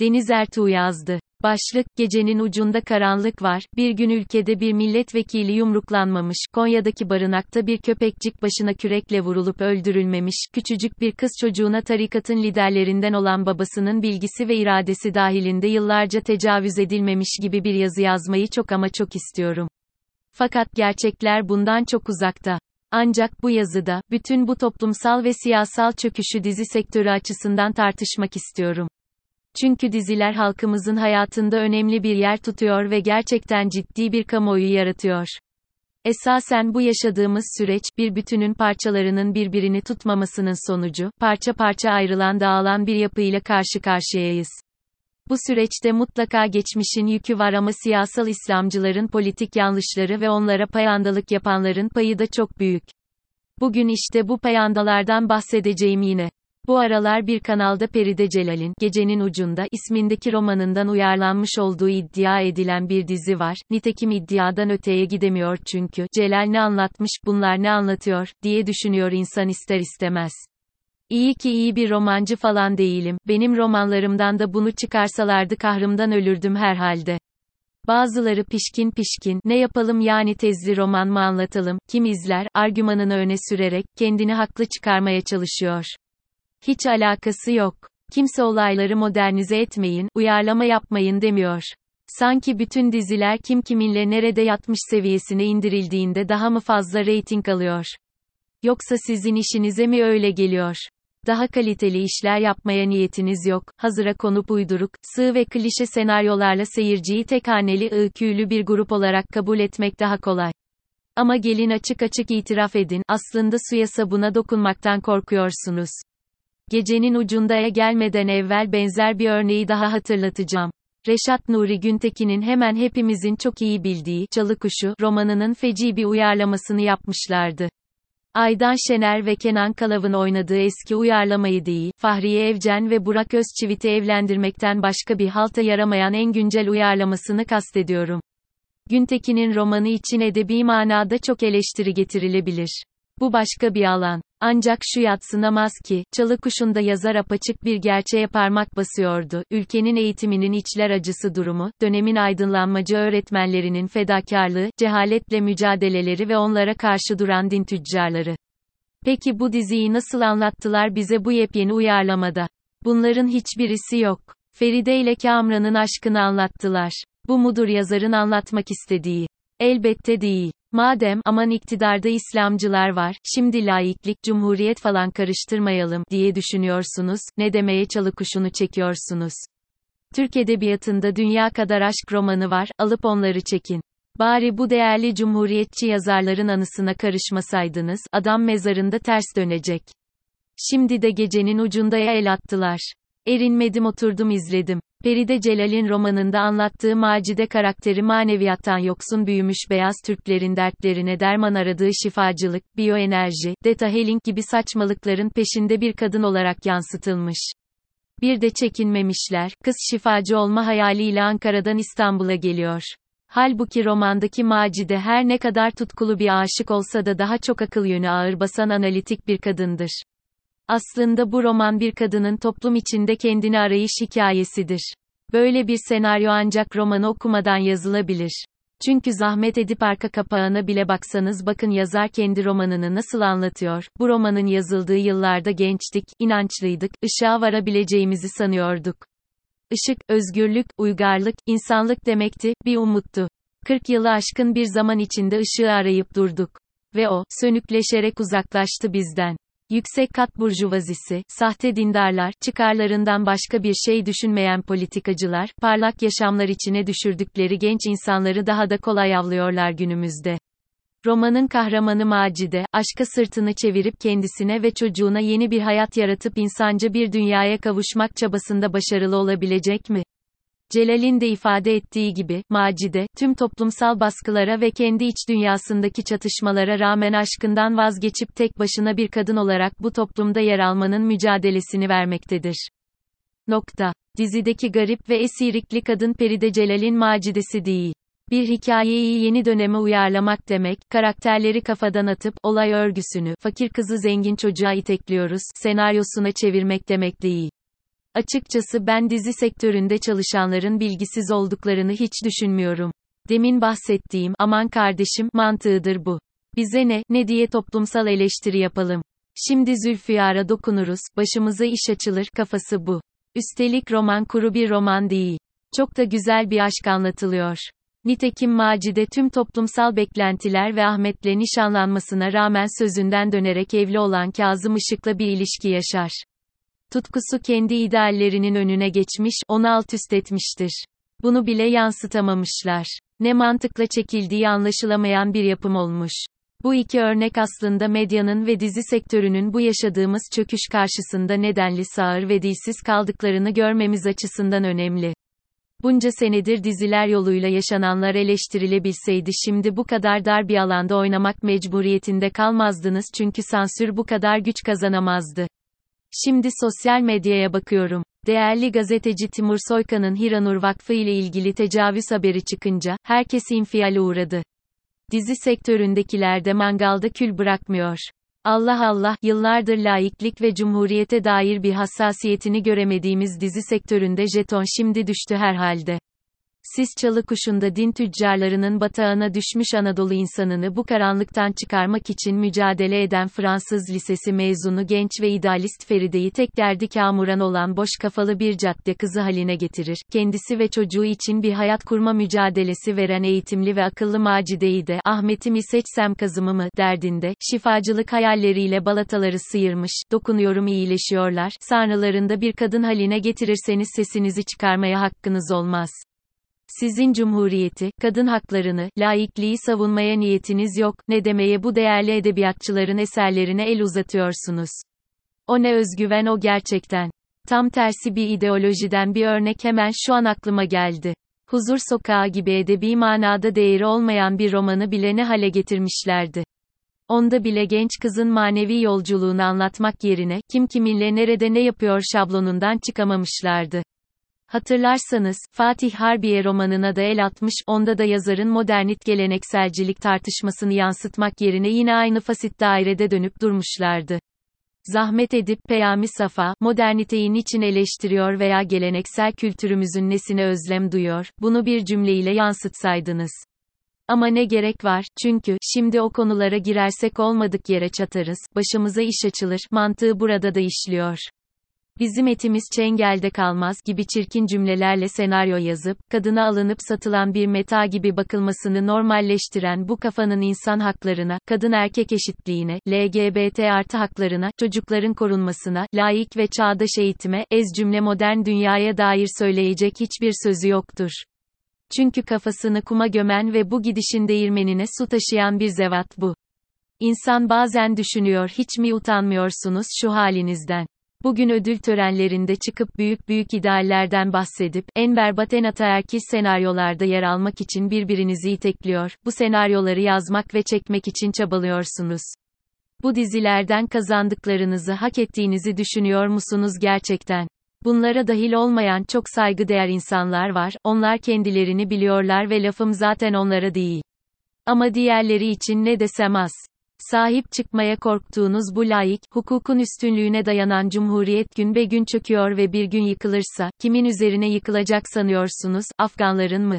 Deniz Ertuğ yazdı. Başlık, gecenin ucunda karanlık var, bir gün ülkede bir milletvekili yumruklanmamış, Konya'daki barınakta bir köpekcik başına kürekle vurulup öldürülmemiş, küçücük bir kız çocuğuna tarikatın liderlerinden olan babasının bilgisi ve iradesi dahilinde yıllarca tecavüz edilmemiş gibi bir yazı yazmayı çok ama çok istiyorum. Fakat gerçekler bundan çok uzakta. Ancak bu yazıda, bütün bu toplumsal ve siyasal çöküşü dizi sektörü açısından tartışmak istiyorum. Çünkü diziler halkımızın hayatında önemli bir yer tutuyor ve gerçekten ciddi bir kamuoyu yaratıyor. Esasen bu yaşadığımız süreç, bir bütünün parçalarının birbirini tutmamasının sonucu, parça parça ayrılan dağılan bir yapıyla karşı karşıyayız. Bu süreçte mutlaka geçmişin yükü var ama siyasal İslamcıların politik yanlışları ve onlara payandalık yapanların payı da çok büyük. Bugün işte bu payandalardan bahsedeceğim yine. Bu aralar bir kanalda Peride Celal'in Gecenin Ucunda ismindeki romanından uyarlanmış olduğu iddia edilen bir dizi var. Nitekim iddiadan öteye gidemiyor çünkü Celal ne anlatmış, bunlar ne anlatıyor diye düşünüyor insan ister istemez. İyi ki iyi bir romancı falan değilim. Benim romanlarımdan da bunu çıkarsalardı kahrımdan ölürdüm herhalde. Bazıları pişkin pişkin, ne yapalım yani tezli roman mı anlatalım, kim izler, argümanını öne sürerek, kendini haklı çıkarmaya çalışıyor. Hiç alakası yok. Kimse olayları modernize etmeyin, uyarlama yapmayın demiyor. Sanki bütün diziler kim kiminle nerede yatmış seviyesine indirildiğinde daha mı fazla reyting alıyor? Yoksa sizin işinize mi öyle geliyor? Daha kaliteli işler yapmaya niyetiniz yok, hazıra konup uyduruk, sığ ve klişe senaryolarla seyirciyi tek haneli öyküylü bir grup olarak kabul etmek daha kolay. Ama gelin açık açık itiraf edin, aslında suya sabuna dokunmaktan korkuyorsunuz. Gecenin ucundaya gelmeden evvel benzer bir örneği daha hatırlatacağım. Reşat Nuri Güntekin'in hemen hepimizin çok iyi bildiği Çalı Kuşu romanının feci bir uyarlamasını yapmışlardı. Aydan Şener ve Kenan Kalav'ın oynadığı eski uyarlamayı değil, Fahriye Evcen ve Burak Özçivit'i evlendirmekten başka bir halta yaramayan en güncel uyarlamasını kastediyorum. Güntekin'in romanı için edebi manada çok eleştiri getirilebilir. Bu başka bir alan. Ancak şu yatsınamaz ki, Çalı Kuşu'nda yazar apaçık bir gerçeğe parmak basıyordu. Ülkenin eğitiminin içler acısı durumu, dönemin aydınlanmacı öğretmenlerinin fedakarlığı, cehaletle mücadeleleri ve onlara karşı duran din tüccarları. Peki bu diziyi nasıl anlattılar bize bu yepyeni uyarlamada? Bunların hiçbirisi yok. Feride ile Kamran'ın aşkını anlattılar. Bu mudur yazarın anlatmak istediği? Elbette değil. Madem aman iktidarda İslamcılar var, şimdi laiklik, cumhuriyet falan karıştırmayalım diye düşünüyorsunuz, ne demeye çalı kuşunu çekiyorsunuz. Türk edebiyatında dünya kadar aşk romanı var, alıp onları çekin. Bari bu değerli cumhuriyetçi yazarların anısına karışmasaydınız, adam mezarında ters dönecek. Şimdi de gecenin ucundaya el attılar. Erinmedim oturdum izledim. Peride Celal'in romanında anlattığı Macide karakteri maneviyattan yoksun büyümüş beyaz Türklerin dertlerine derman aradığı şifacılık, biyoenerji, deta healing gibi saçmalıkların peşinde bir kadın olarak yansıtılmış. Bir de çekinmemişler, kız şifacı olma hayaliyle Ankara'dan İstanbul'a geliyor. Halbuki romandaki Macide her ne kadar tutkulu bir aşık olsa da daha çok akıl yönü ağır basan analitik bir kadındır. Aslında bu roman bir kadının toplum içinde kendini arayış hikayesidir. Böyle bir senaryo ancak romanı okumadan yazılabilir. Çünkü zahmet edip arka kapağına bile baksanız bakın yazar kendi romanını nasıl anlatıyor. Bu romanın yazıldığı yıllarda gençtik, inançlıydık, ışığa varabileceğimizi sanıyorduk. Işık, özgürlük, uygarlık, insanlık demekti, bir umuttu. 40 yılı aşkın bir zaman içinde ışığı arayıp durduk. Ve o, sönükleşerek uzaklaştı bizden. Yüksek kat burjuvazisi, sahte dindarlar, çıkarlarından başka bir şey düşünmeyen politikacılar, parlak yaşamlar içine düşürdükleri genç insanları daha da kolay avlıyorlar günümüzde. Romanın kahramanı Macide, aşka sırtını çevirip kendisine ve çocuğuna yeni bir hayat yaratıp insanca bir dünyaya kavuşmak çabasında başarılı olabilecek mi? Celal'in de ifade ettiği gibi, Macide, tüm toplumsal baskılara ve kendi iç dünyasındaki çatışmalara rağmen aşkından vazgeçip tek başına bir kadın olarak bu toplumda yer almanın mücadelesini vermektedir. Nokta. Dizideki garip ve esirikli kadın Peride Celal'in Macidesi değil. Bir hikayeyi yeni döneme uyarlamak demek, karakterleri kafadan atıp, olay örgüsünü, fakir kızı zengin çocuğa itekliyoruz, senaryosuna çevirmek demek değil. Açıkçası ben dizi sektöründe çalışanların bilgisiz olduklarını hiç düşünmüyorum. Demin bahsettiğim aman kardeşim mantığıdır bu. Bize ne, ne diye toplumsal eleştiri yapalım. Şimdi Zülfiyar'a dokunuruz, başımıza iş açılır kafası bu. Üstelik roman kuru bir roman değil. Çok da güzel bir aşk anlatılıyor. Nitekim Macide tüm toplumsal beklentiler ve Ahmet'le nişanlanmasına rağmen sözünden dönerek evli olan Kazım Işık'la bir ilişki yaşar. Tutkusu kendi ideallerinin önüne geçmiş, onu alt üst etmiştir. Bunu bile yansıtamamışlar. Ne mantıkla çekildiği anlaşılamayan bir yapım olmuş. Bu iki örnek aslında medyanın ve dizi sektörünün bu yaşadığımız çöküş karşısında nedenli sağır ve dilsiz kaldıklarını görmemiz açısından önemli. Bunca senedir diziler yoluyla yaşananlar eleştirilebilseydi şimdi bu kadar dar bir alanda oynamak mecburiyetinde kalmazdınız çünkü sansür bu kadar güç kazanamazdı. Şimdi sosyal medyaya bakıyorum. Değerli gazeteci Timur Soykan'ın Hiranur Vakfı ile ilgili tecavüz haberi çıkınca, herkes infiale uğradı. Dizi sektöründekiler de mangalda kül bırakmıyor. Allah Allah, yıllardır laiklik ve cumhuriyete dair bir hassasiyetini göremediğimiz dizi sektöründe jeton şimdi düştü herhalde. Sis çalı kuşunda din tüccarlarının batağına düşmüş Anadolu insanını bu karanlıktan çıkarmak için mücadele eden Fransız lisesi mezunu genç ve idealist Feride'yi tek derdi kamuran olan boş kafalı bir cadde kızı haline getirir. Kendisi ve çocuğu için bir hayat kurma mücadelesi veren eğitimli ve akıllı Macide'yi de Ahmet'i mi seçsem kazımı mı derdinde, şifacılık hayalleriyle balataları sıyırmış, dokunuyorum iyileşiyorlar, sanrılarında bir kadın haline getirirseniz sesinizi çıkarmaya hakkınız olmaz. Sizin cumhuriyeti, kadın haklarını, laikliği savunmaya niyetiniz yok, ne demeye bu değerli edebiyatçıların eserlerine el uzatıyorsunuz. O ne özgüven o gerçekten. Tam tersi bir ideolojiden bir örnek hemen şu an aklıma geldi. Huzur Sokağı gibi edebi manada değeri olmayan bir romanı bile ne hale getirmişlerdi. Onda bile genç kızın manevi yolculuğunu anlatmak yerine, kim kiminle nerede ne yapıyor şablonundan çıkamamışlardı. Hatırlarsanız, Fatih Harbiye romanına da el atmış, onda da yazarın modernit gelenekselcilik tartışmasını yansıtmak yerine yine aynı fasit dairede dönüp durmuşlardı. Zahmet edip Peyami Safa, moderniteyi niçin eleştiriyor veya geleneksel kültürümüzün nesine özlem duyuyor, bunu bir cümleyle yansıtsaydınız. Ama ne gerek var, çünkü, şimdi o konulara girersek olmadık yere çatarız, başımıza iş açılır, mantığı burada da işliyor bizim etimiz çengelde kalmaz gibi çirkin cümlelerle senaryo yazıp, kadına alınıp satılan bir meta gibi bakılmasını normalleştiren bu kafanın insan haklarına, kadın erkek eşitliğine, LGBT artı haklarına, çocukların korunmasına, layık ve çağdaş eğitime, ez cümle modern dünyaya dair söyleyecek hiçbir sözü yoktur. Çünkü kafasını kuma gömen ve bu gidişin değirmenine su taşıyan bir zevat bu. İnsan bazen düşünüyor hiç mi utanmıyorsunuz şu halinizden? Bugün ödül törenlerinde çıkıp büyük büyük ideallerden bahsedip, en berbat en ataerkil senaryolarda yer almak için birbirinizi itekliyor, bu senaryoları yazmak ve çekmek için çabalıyorsunuz. Bu dizilerden kazandıklarınızı hak ettiğinizi düşünüyor musunuz gerçekten? Bunlara dahil olmayan çok saygıdeğer insanlar var, onlar kendilerini biliyorlar ve lafım zaten onlara değil. Ama diğerleri için ne desem az. Sahip çıkmaya korktuğunuz bu layık, hukukun üstünlüğüne dayanan cumhuriyet gün be gün çöküyor ve bir gün yıkılırsa, kimin üzerine yıkılacak sanıyorsunuz, Afganların mı?